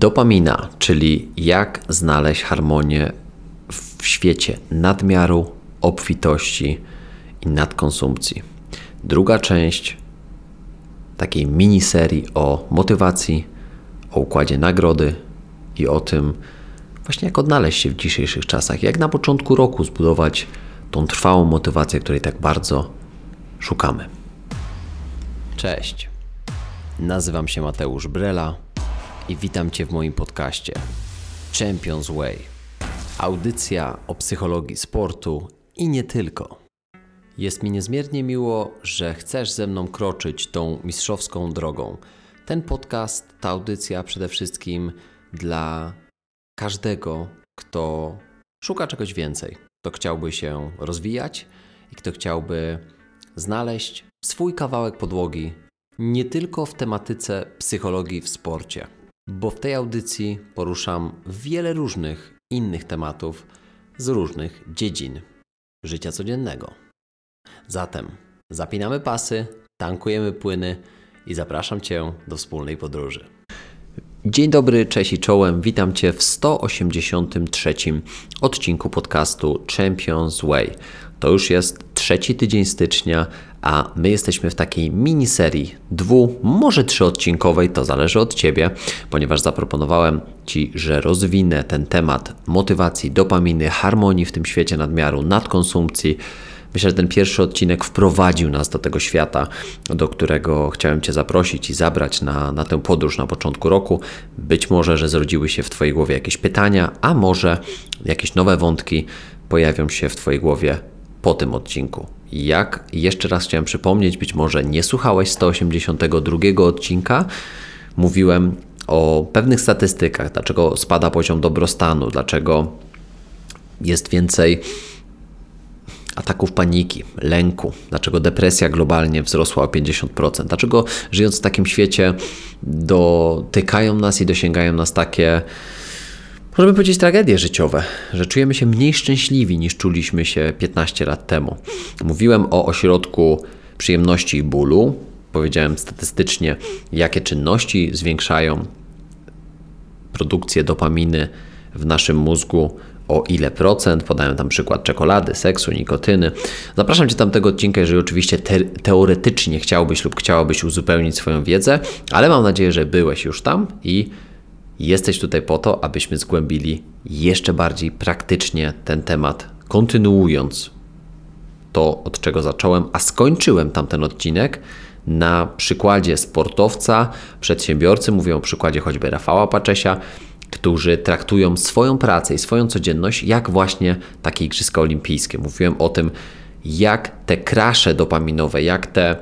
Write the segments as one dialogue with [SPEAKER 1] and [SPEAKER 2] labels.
[SPEAKER 1] Dopamina, czyli jak znaleźć harmonię w świecie nadmiaru, obfitości i nadkonsumpcji. Druga część takiej miniserii o motywacji, o układzie nagrody i o tym, właśnie jak odnaleźć się w dzisiejszych czasach, jak na początku roku zbudować tą trwałą motywację, której tak bardzo szukamy. Cześć. Nazywam się Mateusz Brela i witam Cię w moim podcaście Champions Way. Audycja o psychologii sportu i nie tylko. Jest mi niezmiernie miło, że chcesz ze mną kroczyć tą mistrzowską drogą. Ten podcast, ta audycja przede wszystkim dla każdego, kto szuka czegoś więcej, kto chciałby się rozwijać i kto chciałby znaleźć swój kawałek podłogi nie tylko w tematyce psychologii w sporcie, bo w tej audycji poruszam wiele różnych innych tematów z różnych dziedzin życia codziennego. Zatem zapinamy pasy, tankujemy płyny i zapraszam Cię do wspólnej podróży. Dzień dobry, cześć i czołem. Witam Cię w 183 odcinku podcastu Champions Way. To już jest trzeci tydzień stycznia, a my jesteśmy w takiej miniserii dwu, może trzyodcinkowej, to zależy od Ciebie, ponieważ zaproponowałem Ci, że rozwinę ten temat motywacji, dopaminy, harmonii w tym świecie nadmiaru, nadkonsumpcji. Myślę, że ten pierwszy odcinek wprowadził nas do tego świata, do którego chciałem Cię zaprosić i zabrać na, na tę podróż na początku roku. Być może, że zrodziły się w Twojej głowie jakieś pytania, a może jakieś nowe wątki pojawią się w Twojej głowie po tym odcinku. Jak jeszcze raz chciałem przypomnieć, być może nie słuchałeś 182 odcinka, mówiłem o pewnych statystykach, dlaczego spada poziom dobrostanu, dlaczego jest więcej ataków paniki, lęku, dlaczego depresja globalnie wzrosła o 50%, dlaczego żyjąc w takim świecie dotykają nas i dosięgają nas takie możemy powiedzieć tragedie życiowe, że czujemy się mniej szczęśliwi niż czuliśmy się 15 lat temu. Mówiłem o ośrodku przyjemności i bólu. Powiedziałem statystycznie, jakie czynności zwiększają produkcję dopaminy w naszym mózgu o ile procent. Podałem tam przykład czekolady, seksu, nikotyny. Zapraszam Cię tam tego odcinka, jeżeli oczywiście te teoretycznie chciałbyś lub chciałabyś uzupełnić swoją wiedzę, ale mam nadzieję, że byłeś już tam i Jesteś tutaj po to, abyśmy zgłębili jeszcze bardziej praktycznie ten temat, kontynuując to, od czego zacząłem, a skończyłem tamten odcinek na przykładzie sportowca, przedsiębiorcy, mówię o przykładzie choćby Rafała Paczesia, którzy traktują swoją pracę i swoją codzienność jak właśnie takie Igrzyska Olimpijskie. Mówiłem o tym, jak te krasze dopaminowe, jak te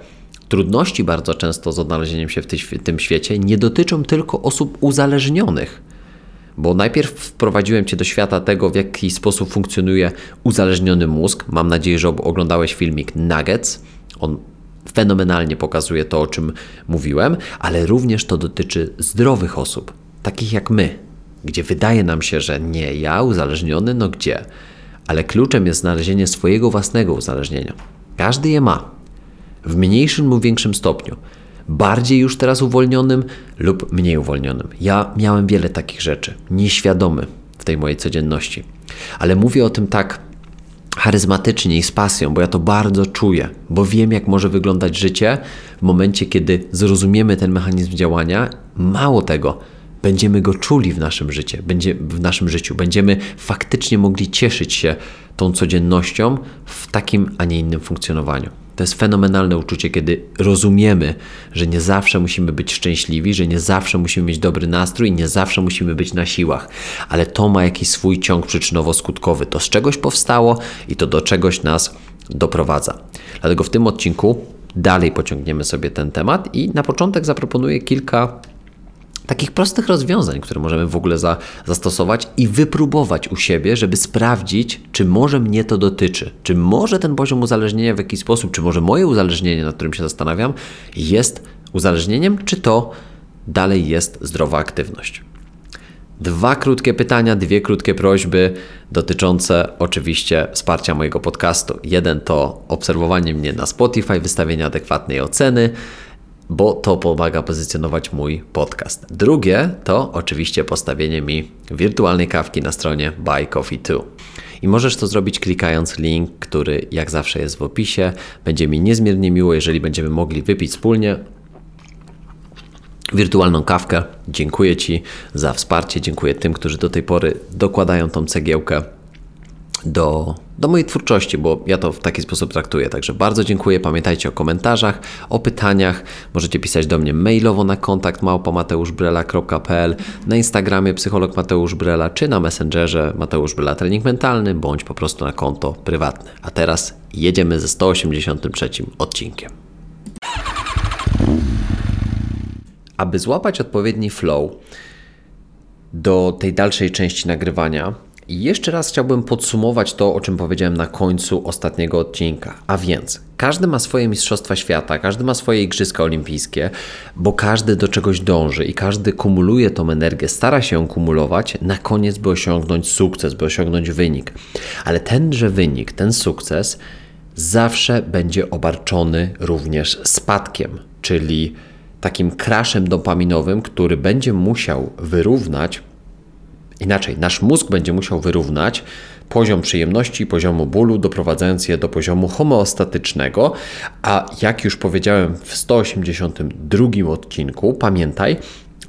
[SPEAKER 1] Trudności bardzo często z odnalezieniem się w tym świecie nie dotyczą tylko osób uzależnionych. Bo najpierw wprowadziłem Cię do świata tego, w jaki sposób funkcjonuje uzależniony mózg. Mam nadzieję, że oglądałeś filmik Nuggets. On fenomenalnie pokazuje to, o czym mówiłem, ale również to dotyczy zdrowych osób, takich jak my, gdzie wydaje nam się, że nie ja uzależniony, no gdzie? Ale kluczem jest znalezienie swojego własnego uzależnienia. Każdy je ma w mniejszym lub większym stopniu. Bardziej już teraz uwolnionym lub mniej uwolnionym. Ja miałem wiele takich rzeczy, nieświadomy w tej mojej codzienności. Ale mówię o tym tak charyzmatycznie i z pasją, bo ja to bardzo czuję, bo wiem, jak może wyglądać życie w momencie, kiedy zrozumiemy ten mechanizm działania. Mało tego, będziemy go czuli w naszym życiu, będzie, w naszym życiu, będziemy faktycznie mogli cieszyć się tą codziennością w takim, a nie innym funkcjonowaniu. To jest fenomenalne uczucie, kiedy rozumiemy, że nie zawsze musimy być szczęśliwi, że nie zawsze musimy mieć dobry nastrój, nie zawsze musimy być na siłach, ale to ma jakiś swój ciąg przyczynowo-skutkowy. To z czegoś powstało i to do czegoś nas doprowadza. Dlatego w tym odcinku dalej pociągniemy sobie ten temat i na początek zaproponuję kilka takich prostych rozwiązań, które możemy w ogóle za, zastosować i wypróbować u siebie, żeby sprawdzić, czy może mnie to dotyczy, czy może ten poziom uzależnienia w jakiś sposób, czy może moje uzależnienie, nad którym się zastanawiam, jest uzależnieniem, czy to dalej jest zdrowa aktywność. Dwa krótkie pytania, dwie krótkie prośby dotyczące oczywiście wsparcia mojego podcastu. Jeden to obserwowanie mnie na Spotify, wystawienie adekwatnej oceny bo to pomaga pozycjonować mój podcast. Drugie to oczywiście postawienie mi wirtualnej kawki na stronie Buy Coffee 2. I możesz to zrobić klikając link, który jak zawsze jest w opisie. Będzie mi niezmiernie miło, jeżeli będziemy mogli wypić wspólnie wirtualną kawkę. Dziękuję Ci za wsparcie, dziękuję tym, którzy do tej pory dokładają tą cegiełkę do, do mojej twórczości, bo ja to w taki sposób traktuję. Także bardzo dziękuję. Pamiętajcie o komentarzach, o pytaniach. Możecie pisać do mnie mailowo na kontakt małpomateuszbrela.pl, na Instagramie psycholog Mateusz Brela, czy na Messengerze Mateusz Brela Trening Mentalny, bądź po prostu na konto prywatne. A teraz jedziemy ze 183 odcinkiem. Aby złapać odpowiedni flow do tej dalszej części nagrywania, jeszcze raz chciałbym podsumować to, o czym powiedziałem na końcu ostatniego odcinka. A więc, każdy ma swoje Mistrzostwa Świata, każdy ma swoje Igrzyska Olimpijskie, bo każdy do czegoś dąży i każdy kumuluje tą energię, stara się ją kumulować na koniec, by osiągnąć sukces, by osiągnąć wynik. Ale tenże wynik, ten sukces zawsze będzie obarczony również spadkiem, czyli takim kraszem dopaminowym, który będzie musiał wyrównać Inaczej, nasz mózg będzie musiał wyrównać poziom przyjemności i poziomu bólu, doprowadzając je do poziomu homeostatycznego, a jak już powiedziałem w 182 odcinku, pamiętaj,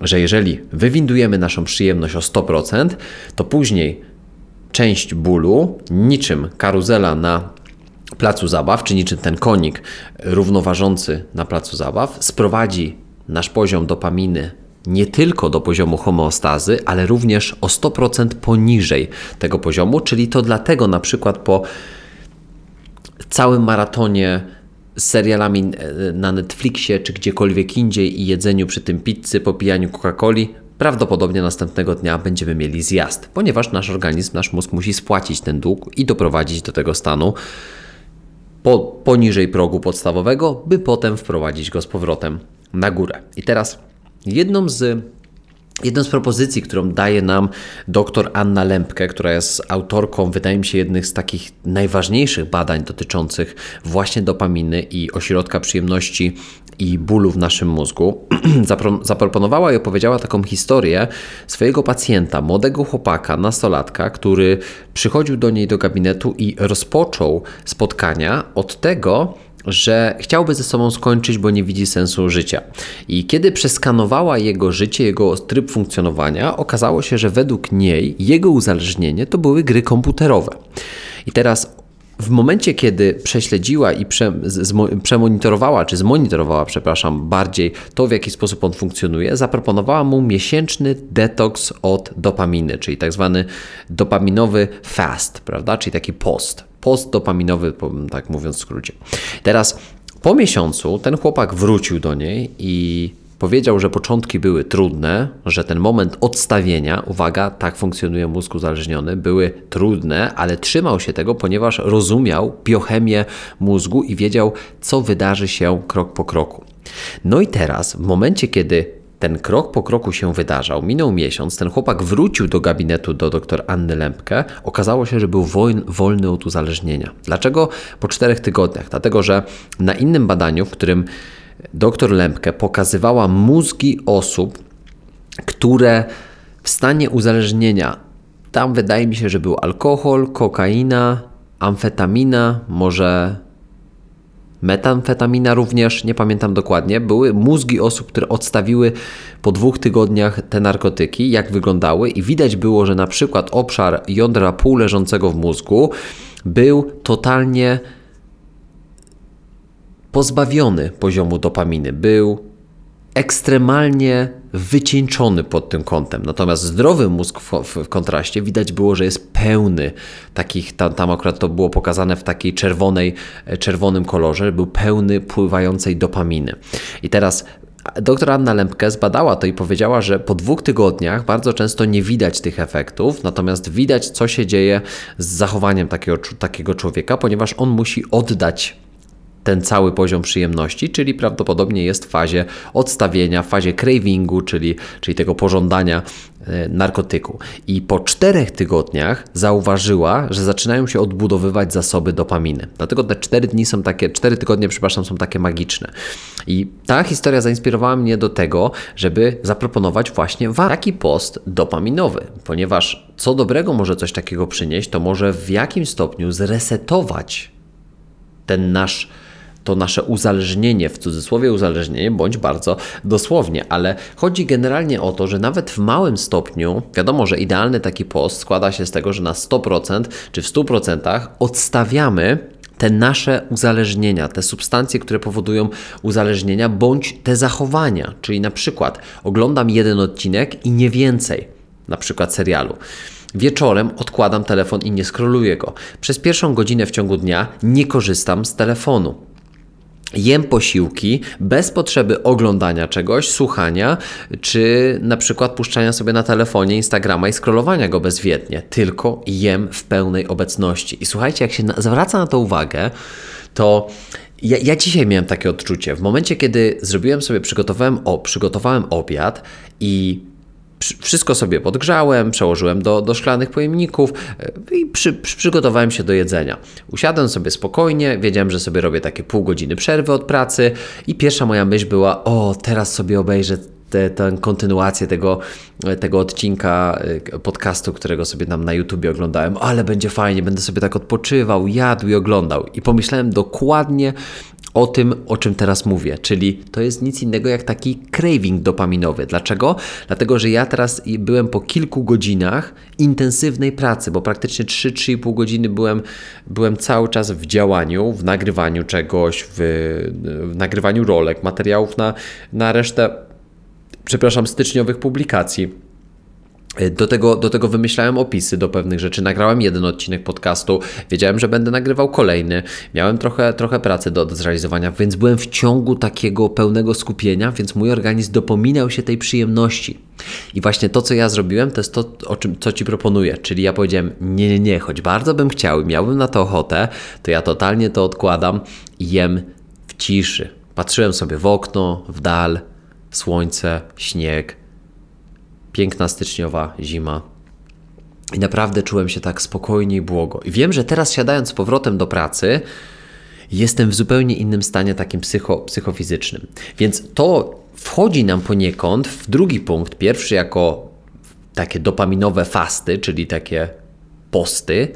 [SPEAKER 1] że jeżeli wywindujemy naszą przyjemność o 100%, to później część bólu, niczym karuzela na placu zabaw, czy niczym ten konik równoważący na placu zabaw, sprowadzi nasz poziom dopaminy nie tylko do poziomu homeostazy, ale również o 100% poniżej tego poziomu, czyli to dlatego na przykład po całym maratonie z serialami e, na Netflixie czy gdziekolwiek indziej i jedzeniu przy tym pizzy, popijaniu Coca-Coli, prawdopodobnie następnego dnia będziemy mieli zjazd, ponieważ nasz organizm, nasz mózg musi spłacić ten dług i doprowadzić do tego stanu po, poniżej progu podstawowego, by potem wprowadzić go z powrotem na górę. I teraz Jedną z Jedną z propozycji, którą daje nam dr Anna Lempke, która jest autorką, wydaje mi się, jednych z takich najważniejszych badań dotyczących właśnie dopaminy i ośrodka przyjemności i bólu w naszym mózgu, zaproponowała i opowiedziała taką historię swojego pacjenta, młodego chłopaka, nastolatka, który przychodził do niej do gabinetu i rozpoczął spotkania od tego, że chciałby ze sobą skończyć, bo nie widzi sensu życia. I kiedy przeskanowała jego życie, jego tryb funkcjonowania, okazało się, że według niej jego uzależnienie to były gry komputerowe. I teraz w momencie, kiedy prześledziła i prze, przemonitorowała, czy zmonitorowała, przepraszam, bardziej to, w jaki sposób on funkcjonuje, zaproponowała mu miesięczny detoks od dopaminy, czyli tak zwany dopaminowy fast, prawda? Czyli taki post postdopaminowy, tak mówiąc w skrócie. Teraz po miesiącu ten chłopak wrócił do niej i powiedział, że początki były trudne, że ten moment odstawienia, uwaga, tak funkcjonuje mózg uzależniony, były trudne, ale trzymał się tego, ponieważ rozumiał biochemię mózgu i wiedział, co wydarzy się krok po kroku. No i teraz, w momencie, kiedy ten krok po kroku się wydarzał. Minął miesiąc, ten chłopak wrócił do gabinetu do dr Anny Lempke. Okazało się, że był wolny od uzależnienia. Dlaczego po czterech tygodniach? Dlatego, że na innym badaniu, w którym dr Lempke pokazywała mózgi osób, które w stanie uzależnienia, tam wydaje mi się, że był alkohol, kokaina, amfetamina, może metamfetamina również, nie pamiętam dokładnie, były mózgi osób, które odstawiły po dwóch tygodniach te narkotyki, jak wyglądały i widać było, że na przykład obszar jądra półleżącego w mózgu był totalnie pozbawiony poziomu dopaminy, był ekstremalnie wycieńczony pod tym kątem. Natomiast zdrowy mózg w, w, kontraście widać było, że jest pełny takich, tam, tam akurat to było pokazane w takiej czerwonej, czerwonym kolorze, był pełny pływającej dopaminy. I teraz Doktor Anna Lempke zbadała to i powiedziała, że po dwóch tygodniach bardzo często nie widać tych efektów, natomiast widać, co się dzieje z zachowaniem takiego, takiego człowieka, ponieważ on musi oddać ten cały poziom przyjemności, czyli prawdopodobnie jest w fazie odstawienia, w fazie cravingu, czyli, czyli tego pożądania e, narkotyku. I po czterech tygodniach zauważyła, że zaczynają się odbudowywać zasoby dopaminy. Dlatego te cztery dni są takie, cztery tygodnie, przepraszam, są takie magiczne. I ta historia zainspirowała mnie do tego, żeby zaproponować właśnie taki post dopaminowy, ponieważ co dobrego może coś takiego przynieść, to może w jakimś stopniu zresetować ten nasz to nasze uzależnienie, w cudzysłowie uzależnienie, bądź bardzo dosłownie, ale chodzi generalnie o to, że nawet w małym stopniu, wiadomo, że idealny taki post składa się z tego, że na 100% czy w 100% odstawiamy te nasze uzależnienia, te substancje, które powodują uzależnienia, bądź te zachowania, czyli na przykład oglądam jeden odcinek i nie więcej, na przykład serialu. Wieczorem odkładam telefon i nie skroluję go. Przez pierwszą godzinę w ciągu dnia nie korzystam z telefonu. Jem posiłki bez potrzeby oglądania czegoś, słuchania, czy na przykład puszczania sobie na telefonie Instagrama i scrollowania go bezwiednie, tylko jem w pełnej obecności. I słuchajcie, jak się na, zwraca na to uwagę, to ja, ja, dzisiaj miałem takie odczucie. W momencie, kiedy zrobiłem sobie, przygotowałem, o, przygotowałem obiad i wszystko sobie podgrzałem, przełożyłem do, do szklanych pojemników e, i przy, przy, przygotowałem się do jedzenia. Usiadłem sobie spokojnie, wiedziałem, że sobie robię takie pół godziny przerwy od pracy i pierwsza moja myśl była, o teraz sobie obejrzę tę kontynuację tego, tego odcinka e, podcastu, którego sobie tam na YouTubie oglądałem, ale będzie fajnie, będę sobie tak odpoczywał, jadł i oglądał. I pomyślałem dokładnie o tym, o czym teraz mówię, czyli to jest nic innego jak taki craving dopaminowy. Dlaczego? Dlatego, że ja teraz byłem po kilku godzinach intensywnej pracy, bo praktycznie 3-3,5 godziny byłem, byłem cały czas w działaniu, w nagrywaniu czegoś, w, w nagrywaniu rolek, materiałów na, na resztę, przepraszam, styczniowych publikacji do tego, do tego wymyślałem opisy do pewnych rzeczy. Nagrałem jeden odcinek podcastu, wiedziałem, że będę nagrywał kolejny. Miałem trochę, trochę pracy do, do zrealizowania, więc byłem w ciągu takiego pełnego skupienia, więc mój organizm dopominał się tej przyjemności. I właśnie to, co ja zrobiłem, to jest to, o czym, co Ci proponuję. Czyli ja powiedziałem, nie, nie, nie, choć bardzo bym chciał i miałbym na to ochotę, to ja totalnie to odkładam i jem w ciszy. Patrzyłem sobie w okno, w dal, słońce, śnieg, piękna styczniowa zima. I naprawdę czułem się tak spokojnie i błogo. I wiem, że teraz siadając z powrotem do pracy, jestem w zupełnie innym stanie, takim psycho, psychofizycznym. Więc to wchodzi nam poniekąd w drugi punkt. Pierwszy jako takie dopaminowe fasty, czyli takie posty.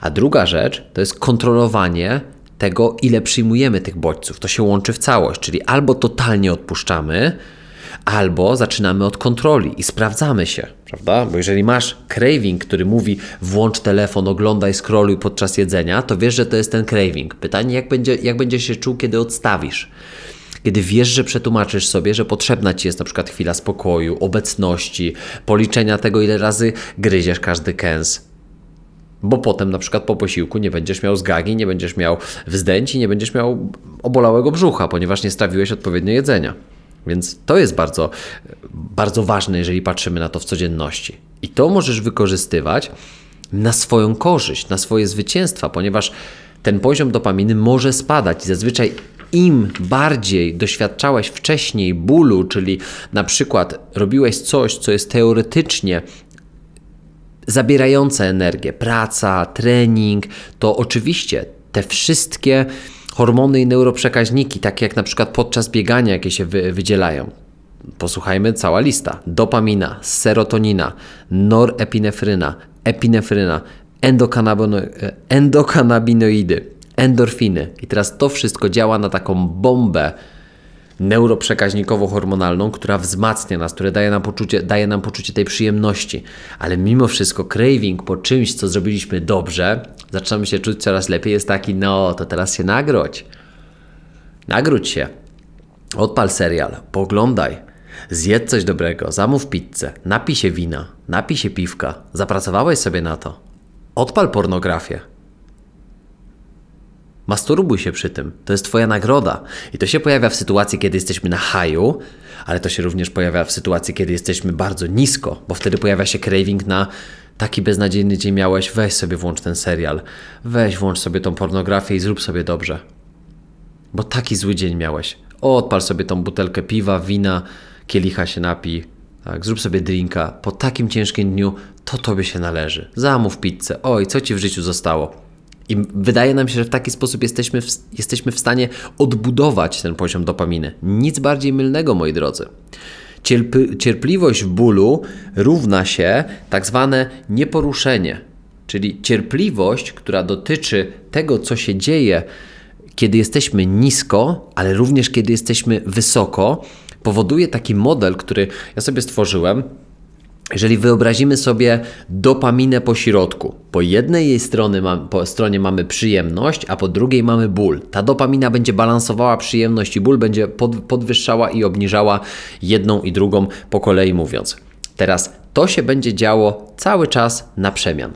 [SPEAKER 1] A druga rzecz to jest kontrolowanie tego, ile przyjmujemy tych bodźców. To się łączy w całość, czyli albo totalnie odpuszczamy, albo zaczynamy od kontroli i sprawdzamy się, prawda? Bo jeżeli masz craving, który mówi włącz telefon, oglądaj, scrolluj podczas jedzenia, to wiesz, że to jest ten craving. Pytanie, jak, będzie, jak będziesz się czuł, kiedy odstawisz? Kiedy wiesz, że przetłumaczysz sobie, że potrzebna ci jest na przykład chwila spokoju, obecności, policzenia tego, ile razy gryziesz każdy kęs, bo potem na przykład po posiłku nie będziesz miał zgagi, nie będziesz miał wzdęci, nie będziesz miał obolałego brzucha, ponieważ nie strawiłeś odpowiednio jedzenia. Więc to jest bardzo, bardzo ważne, jeżeli patrzymy na to w codzienności. I to możesz wykorzystywać na swoją korzyść, na swoje zwycięstwa, ponieważ ten poziom dopaminy może spadać i zazwyczaj im bardziej doświadczałeś wcześniej bólu, czyli na przykład robiłeś coś, co jest teoretycznie zabierające energię, praca, trening, to oczywiście te wszystkie hormony i neuroprzekaźniki, takie jak na przykład podczas biegania, jakie się wy, wydzielają. Posłuchajmy, cała lista. Dopamina, serotonina, norepinefryna, epinefryna, endokannabinoidy, endorfiny. I teraz to wszystko działa na taką bombę neuroprzekaźnikowo-hormonalną, która wzmacnia nas, która daje nam, poczucie, daje nam poczucie tej przyjemności. Ale mimo wszystko craving po czymś, co zrobiliśmy dobrze, zaczynamy się czuć coraz lepiej, jest taki, no to teraz się nagrodź. Nagródź się. Odpal serial, poglądaj. Zjedz coś dobrego, zamów pizzę, napij się wina, napij się piwka. Zapracowałeś sobie na to. Odpal pornografię. Masturbuj się przy tym. To jest Twoja nagroda. I to się pojawia w sytuacji, kiedy jesteśmy na haju, ale to się również pojawia w sytuacji, kiedy jesteśmy bardzo nisko, bo wtedy pojawia się craving na taki beznadziejny dzień miałeś, weź sobie włącz ten serial, weź włącz sobie tą pornografię i zrób sobie dobrze. Bo taki zły dzień miałeś. Odpal sobie tą butelkę piwa, wina, kielicha się napij, Tak, zrób sobie drinka po takim ciężkim dniu, to tobie się należy. Zamów pizzę. Oj, co ci w życiu zostało? I wydaje nam się, że w taki sposób jesteśmy w, jesteśmy w stanie odbudować ten poziom dopaminy. Nic bardziej mylnego, moi drodzy. Cierp cierpliwość w bólu równa się tak zwane nieporuszenie, czyli cierpliwość, która dotyczy tego, co się dzieje, kiedy jesteśmy nisko, ale również kiedy jesteśmy wysoko, powoduje taki model, który ja sobie stworzyłem. Jeżeli wyobrazimy sobie dopaminę po środku, po jednej jej strony po stronie mamy przyjemność, a po drugiej mamy ból. Ta dopamina będzie balansowała przyjemność i ból, będzie pod, podwyższała i obniżała jedną i drugą po kolei mówiąc. Teraz to się będzie działo cały czas na przemian.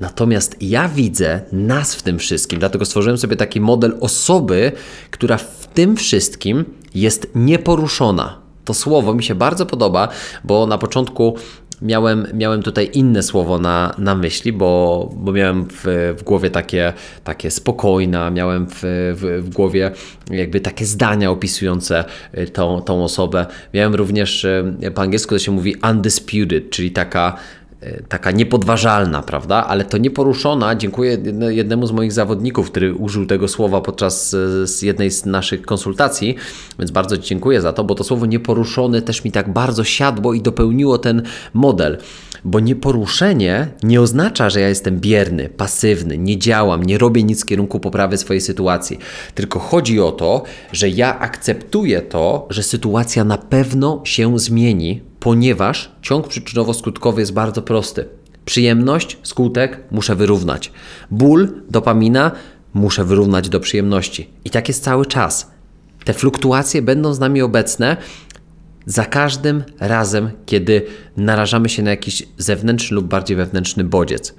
[SPEAKER 1] Natomiast ja widzę nas w tym wszystkim, dlatego stworzyłem sobie taki model osoby, która w tym wszystkim jest nieporuszona. To słowo mi się bardzo podoba, bo na początku miałem, miałem tutaj inne słowo na, na myśli, bo, bo miałem w, w głowie takie, takie spokojna, miałem w, w, w głowie jakby takie zdania opisujące y, tą, tą osobę. Miałem również y, po angielsku to się mówi undisputed, czyli taka taka niepodważalna, prawda? Ale to nieporuszona, dziękuję jednemu z moich zawodników, który użył tego słowa podczas e, jednej z naszych konsultacji, więc bardzo Ci dziękuję za to, bo to słowo nieporuszony też mi tak bardzo siadło i dopełniło ten model. Bo nieporuszenie nie oznacza, że ja jestem bierny, pasywny, nie działam, nie robię nic w kierunku poprawy swojej sytuacji. Tylko chodzi o to, że ja akceptuję to, że sytuacja na pewno się zmieni, ponieważ ciąg przyczynowo-skutkowy jest bardzo prosty. Przyjemność, skutek muszę wyrównać. Ból, dopamina muszę wyrównać do przyjemności. I tak jest cały czas. Te fluktuacje będą z nami obecne za każdym razem, kiedy narażamy się na jakiś zewnętrzny lub bardziej wewnętrzny bodziec.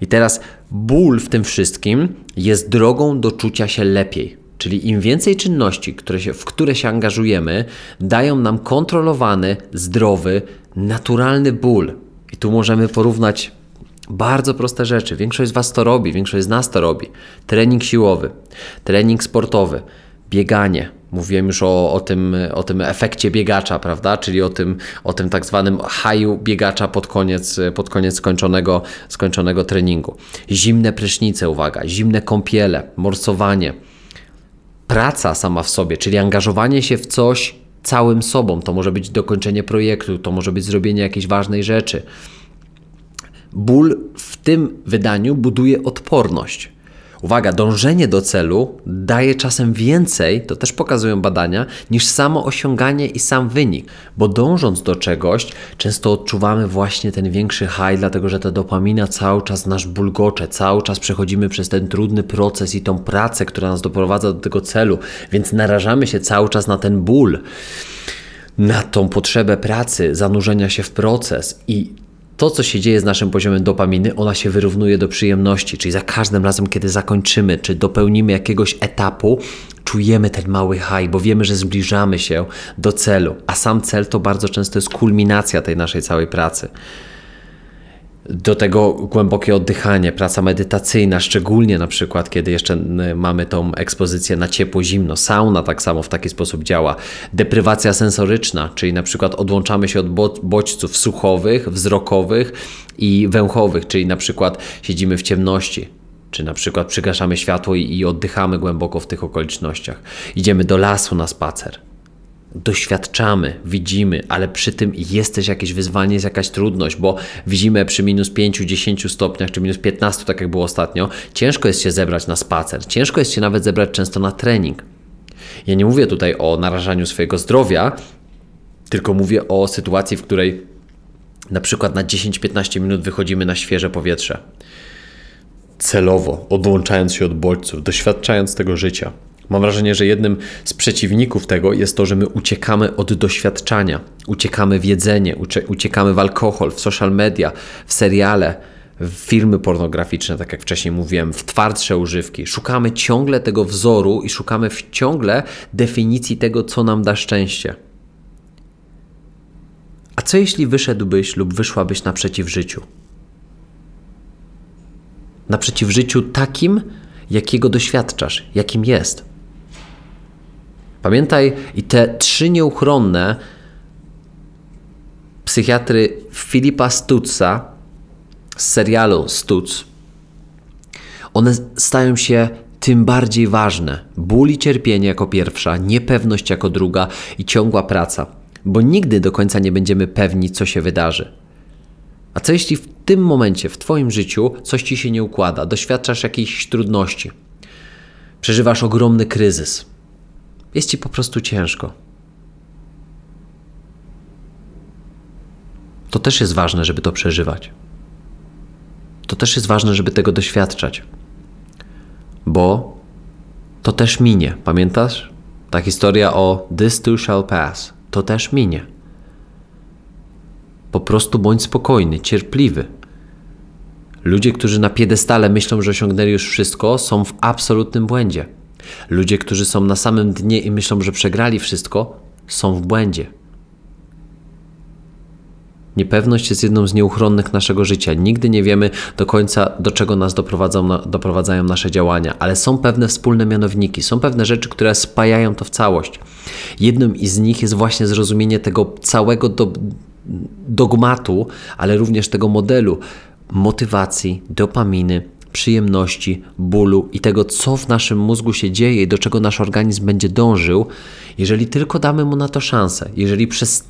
[SPEAKER 1] I teraz ból w tym wszystkim jest drogą do czucia się lepiej. Czyli im więcej czynności, które się, w które się angażujemy, dają nam kontrolowany, zdrowy, naturalny ból. I tu możemy porównać bardzo proste rzeczy. Większość z Was to robi, większość z nas to robi. Trening siłowy, trening sportowy, bieganie. Mówiłem już o, o, tym, o tym efekcie biegacza, prawda? Czyli o tym, o tym tak zwanym haju biegacza pod koniec, pod koniec skończonego, skończonego treningu. Zimne prysznice, uwaga, zimne kąpiele, morsowanie praca sama w sobie, czyli angażowanie się w coś całym sobą. To może być dokończenie projektu, to może być zrobienie jakiejś ważnej rzeczy. Ból w tym wydaniu buduje odporność. Uwaga, dążenie do celu daje czasem więcej, to też pokazują badania, niż samo osiąganie i sam wynik, bo dążąc do czegoś, często odczuwamy właśnie ten większy high, dlatego że ta dopamina cały czas nasz bulgocze, cały czas przechodzimy przez ten trudny proces i tą pracę, która nas doprowadza do tego celu, więc narażamy się cały czas na ten ból na tą potrzebę pracy, zanurzenia się w proces i to, co się dzieje z naszym poziomem dopaminy, ona się wyrównuje do przyjemności, czyli za każdym razem, kiedy zakończymy, czy dopełnimy jakiegoś etapu, czujemy ten mały high, bo wiemy, że zbliżamy się do celu, a sam cel to bardzo często jest kulminacja tej naszej całej pracy. Do tego głębokie oddychanie, praca medytacyjna, szczególnie na przykład, kiedy jeszcze mamy tą ekspozycję na ciepło-zimno. Sauna tak samo w taki sposób działa. Deprywacja sensoryczna, czyli na przykład odłączamy się od bodźców słuchowych, wzrokowych i węchowych, czyli na przykład siedzimy w ciemności, czy na przykład przygaszamy światło i, i oddychamy głęboko w tych okolicznościach. Idziemy do lasu na spacer doświadczamy, widzimy, ale przy tym jest też jakieś wyzwanie, jest jakaś trudność, bo widzimy przy minus 5, 10 stopniach czy minus 15, tak jak było ostatnio, ciężko jest się zebrać na spacer, ciężko jest się nawet zebrać często na trening. Ja nie mówię tutaj o narażaniu swojego zdrowia, tylko mówię o sytuacji, w której na przykład na 10-15 minut wychodzimy na świeże powietrze. Celowo, odłączając się od bodźców, doświadczając tego życia. Mam wrażenie, że jednym z przeciwników tego jest to, że my uciekamy od doświadczania, uciekamy w jedzenie, uciekamy w alkohol, w social media, w seriale, w filmy pornograficzne, tak jak wcześniej mówiłem, w twardsze używki. Szukamy ciągle tego wzoru i szukamy ciągle definicji tego, co nam da szczęście. A co jeśli wyszedłbyś lub wyszłabyś naprzeciw życiu? Naprzeciw życiu takim, jakiego doświadczasz, jakim jest. Pamiętaj i te trzy nieuchronne psychiatry Filipa Stutza z serialu Stutz, one stają się tym bardziej ważne. Ból i cierpienie jako pierwsza, niepewność jako druga i ciągła praca, bo nigdy do końca nie będziemy pewni, co się wydarzy. A co jeśli w tym momencie w Twoim życiu coś Ci się nie układa, doświadczasz jakichś trudności, przeżywasz ogromny kryzys, jest Ci po prostu ciężko? To też jest ważne, żeby to przeżywać. To też jest ważne, żeby tego doświadczać bo to też minie. Pamiętasz? Ta historia o This too shall pass. To też minie. Po prostu bądź spokojny, cierpliwy. Ludzie, którzy na piedestale myślą, że osiągnęli już wszystko, są w absolutnym błędzie. Ludzie, którzy są na samym dnie i myślą, że przegrali wszystko, są w błędzie. Niepewność jest jedną z nieuchronnych naszego życia. Nigdy nie wiemy do końca, do czego nas doprowadzają nasze działania, ale są pewne wspólne mianowniki, są pewne rzeczy, które spajają to w całość. Jednym z nich jest właśnie zrozumienie tego całego do, dogmatu, ale również tego modelu motywacji, dopaminy, przyjemności, bólu i tego, co w naszym mózgu się dzieje i do czego nasz organizm będzie dążył, jeżeli tylko damy mu na to szansę, jeżeli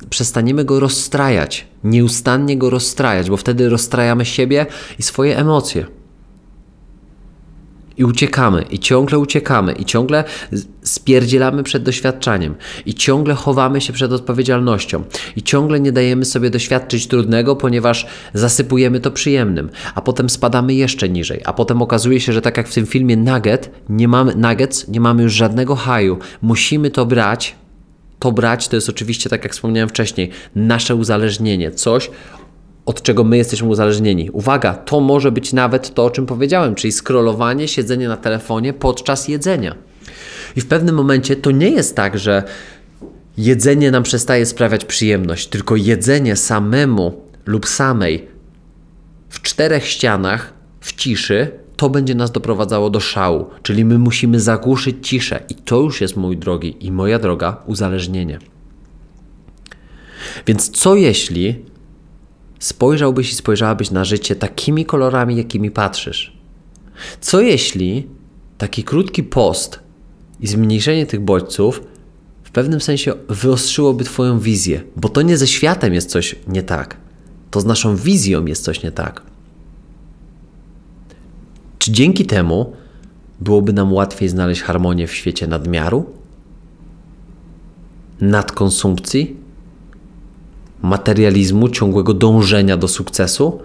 [SPEAKER 1] przestaniemy go rozstrajać, nieustannie go rozstrajać, bo wtedy rozstrajamy siebie i swoje emocje. I uciekamy, i ciągle uciekamy, i ciągle spierdzielamy przed doświadczaniem, i ciągle chowamy się przed odpowiedzialnością, i ciągle nie dajemy sobie doświadczyć trudnego, ponieważ zasypujemy to przyjemnym, a potem spadamy jeszcze niżej, a potem okazuje się, że tak jak w tym filmie Nugget, nie mamy, Nuggets, nie mamy już żadnego haju. Musimy to brać. To brać to jest oczywiście, tak jak wspomniałem wcześniej, nasze uzależnienie, coś, od czego my jesteśmy uzależnieni. Uwaga, to może być nawet to, o czym powiedziałem, czyli scrollowanie, siedzenie na telefonie podczas jedzenia. I w pewnym momencie to nie jest tak, że jedzenie nam przestaje sprawiać przyjemność, tylko jedzenie samemu lub samej w czterech ścianach, w ciszy, to będzie nas doprowadzało do szału. Czyli my musimy zagłuszyć ciszę. I to już jest, mój drogi i moja droga, uzależnienie. Więc co jeśli spojrzałbyś i spojrzałabyś na życie takimi kolorami, jakimi patrzysz? Co jeśli taki krótki post i zmniejszenie tych bodźców w pewnym sensie wyostrzyłoby Twoją wizję? Bo to nie ze światem jest coś nie tak, to z naszą wizją jest coś nie tak. Czy dzięki temu byłoby nam łatwiej znaleźć harmonię w świecie nadmiaru, nadkonsumpcji materializmu, ciągłego dążenia do sukcesu,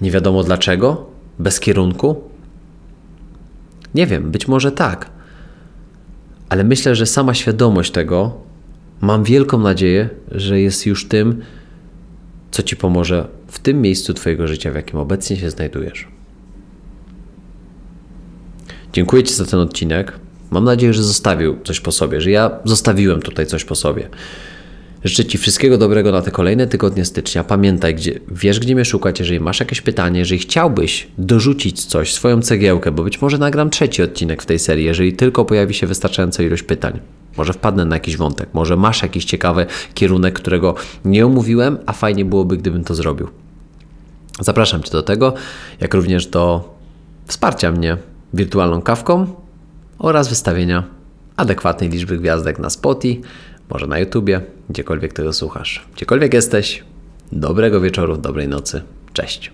[SPEAKER 1] nie wiadomo dlaczego, bez kierunku? Nie wiem, być może tak. Ale myślę, że sama świadomość tego, mam wielką nadzieję, że jest już tym, co ci pomoże w tym miejscu Twojego życia, w jakim obecnie się znajdujesz. Dziękuję Ci za ten odcinek. Mam nadzieję, że zostawił coś po sobie, że ja zostawiłem tutaj coś po sobie. Życzę Ci wszystkiego dobrego na te kolejne tygodnie stycznia. Pamiętaj, gdzie, wiesz gdzie mnie szukać, jeżeli masz jakieś pytanie, jeżeli chciałbyś dorzucić coś, swoją cegiełkę, bo być może nagram trzeci odcinek w tej serii, jeżeli tylko pojawi się wystarczająca ilość pytań. Może wpadnę na jakiś wątek, może masz jakiś ciekawy kierunek, którego nie omówiłem, a fajnie byłoby, gdybym to zrobił. Zapraszam Cię do tego, jak również do wsparcia mnie wirtualną kawką oraz wystawienia adekwatnej liczby gwiazdek na Spotify może na YouTubie, gdziekolwiek tego słuchasz. Gdziekolwiek jesteś, dobrego wieczoru, dobrej nocy. Cześć.